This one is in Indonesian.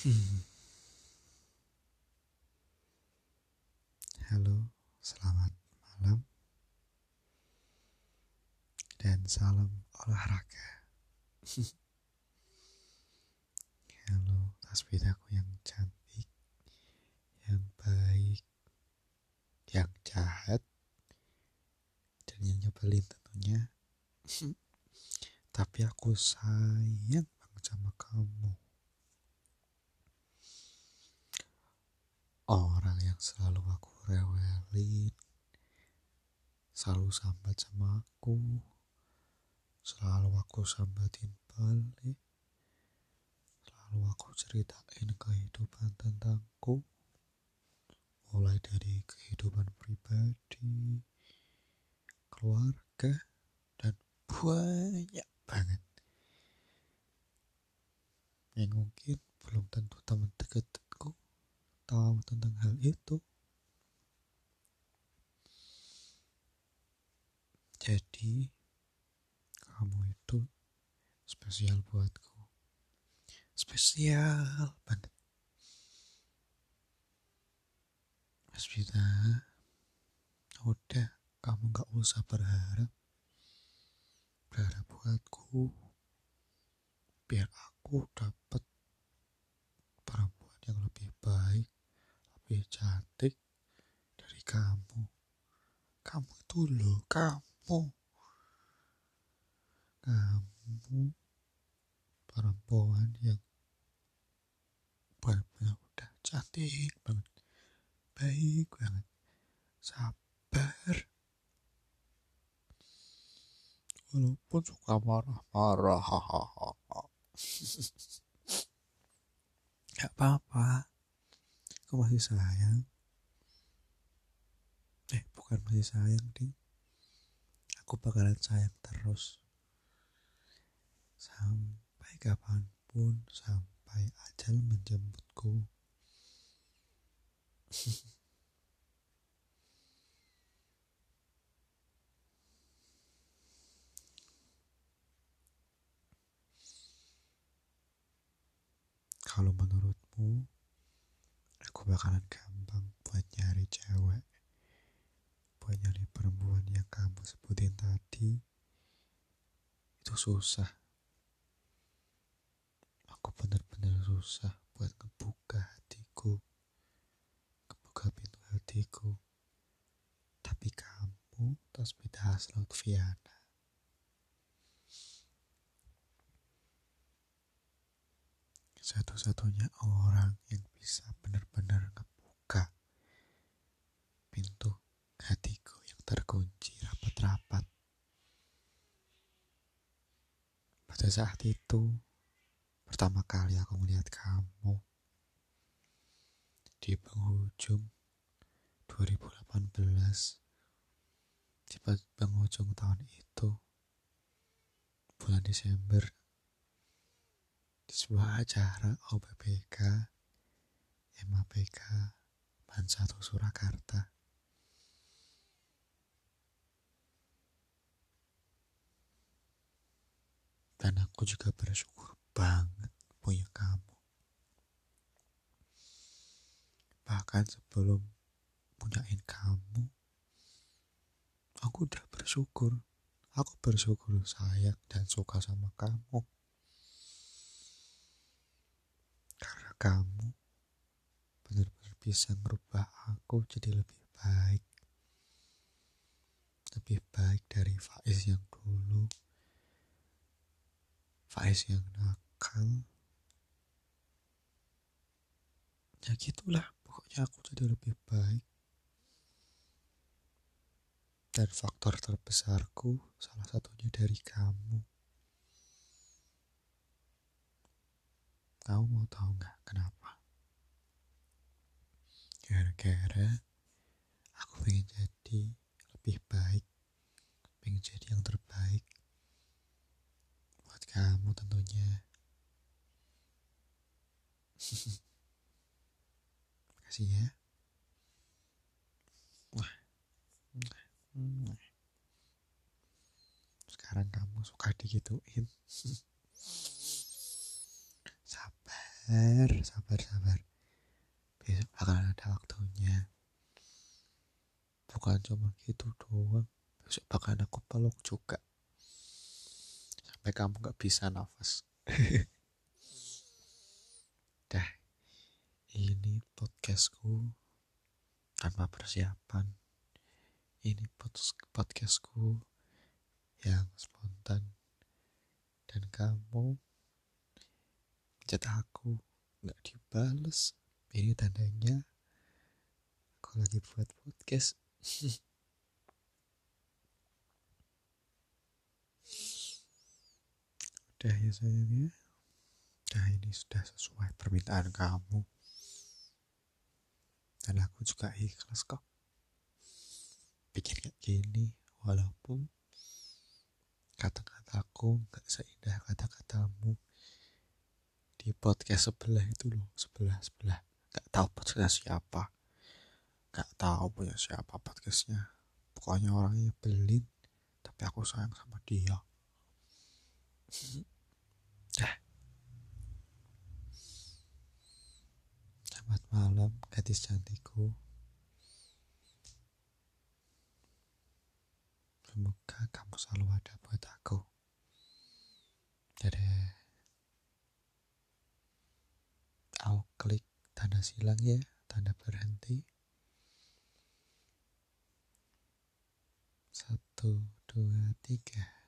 Hmm. Halo, selamat malam dan salam olahraga. Halo, tasbihku yang cantik, yang baik, yang jahat, dan yang nyebelin tentunya. Tapi aku sayang banget sama kamu. Orang yang selalu aku rewelin, selalu sambat sama aku, selalu aku sambatin balik, selalu aku ceritain kehidupan tentangku, mulai dari kehidupan pribadi, keluarga, dan banyak banget. Yang mungkin belum tentu teman dekatku tahu tentang hal itu. Jadi, kamu itu spesial buatku. Spesial banget. Mas Vita, udah kamu gak usah berharap. Berharap buatku. Biar aku dapat perempuan yang lebih baik, lebih cantik dari kamu. Kamu itu loh, kamu. Kamu perempuan yang benar-benar udah cantik banget. Baik banget. Sabar. Walaupun suka marah-marah. Gak apa-apa. Aku masih sayang. Eh, bukan masih sayang, Ding. Aku bakalan sayang terus. Sampai kapan pun, sampai ajal menjemputku. Kalau menurutmu, bakalan gampang buat nyari cewek, buat nyari perempuan yang kamu sebutin tadi, itu susah. Aku bener-bener susah buat ngebuka hatiku, ngebuka pintu hatiku. Tapi kamu Tasbita Lutfiana. Satu-satunya orang yang bisa benar-benar ngebuka pintu hatiku yang terkunci rapat-rapat. Pada saat itu, pertama kali aku melihat kamu di penghujung 2018 di penghujung tahun itu bulan Desember di sebuah acara OPPK MAPK Ban 1 Surakarta. Dan aku juga bersyukur banget punya kamu. Bahkan sebelum punyain kamu, aku udah bersyukur. Aku bersyukur sayang dan suka sama kamu. Kamu benar-benar bisa merubah aku jadi lebih baik. Lebih baik dari Faiz yang dulu. Faiz yang nakal. Ya gitulah, pokoknya aku jadi lebih baik. Dan faktor terbesarku salah satunya dari kamu. Kamu mau tahu nggak kenapa? Gara-gara aku pengen jadi lebih baik, pengen jadi yang terbaik buat kamu tentunya. Makasih ya. Wah. Sekarang kamu suka digituin. Sabar. sabar sabar. Besok bakalan ada waktunya. Bukan cuma gitu doang. Besok bakalan aku peluk juga. Sampai kamu gak bisa nafas. Dah ini podcastku tanpa persiapan. Ini podcastku yang spontan. Dan kamu chat aku nggak dibales. Ini tandanya aku lagi buat podcast? Udah ya sayang ya. Nah ini sudah sesuai permintaan kamu. Dan aku juga ikhlas kok. Bikin kayak gini walaupun kata-kataku nggak seindah kata-katamu di podcast sebelah itu loh sebelah sebelah. Nggak tahu podcastnya siapa. Nggak tahu punya siapa podcastnya. Pokoknya orangnya belin tapi aku sayang sama dia. Dah. Selamat malam gadis cantikku. Semoga kamu selalu ada buat aku. Dadah aku klik tanda silang ya tanda berhenti. Satu dua tiga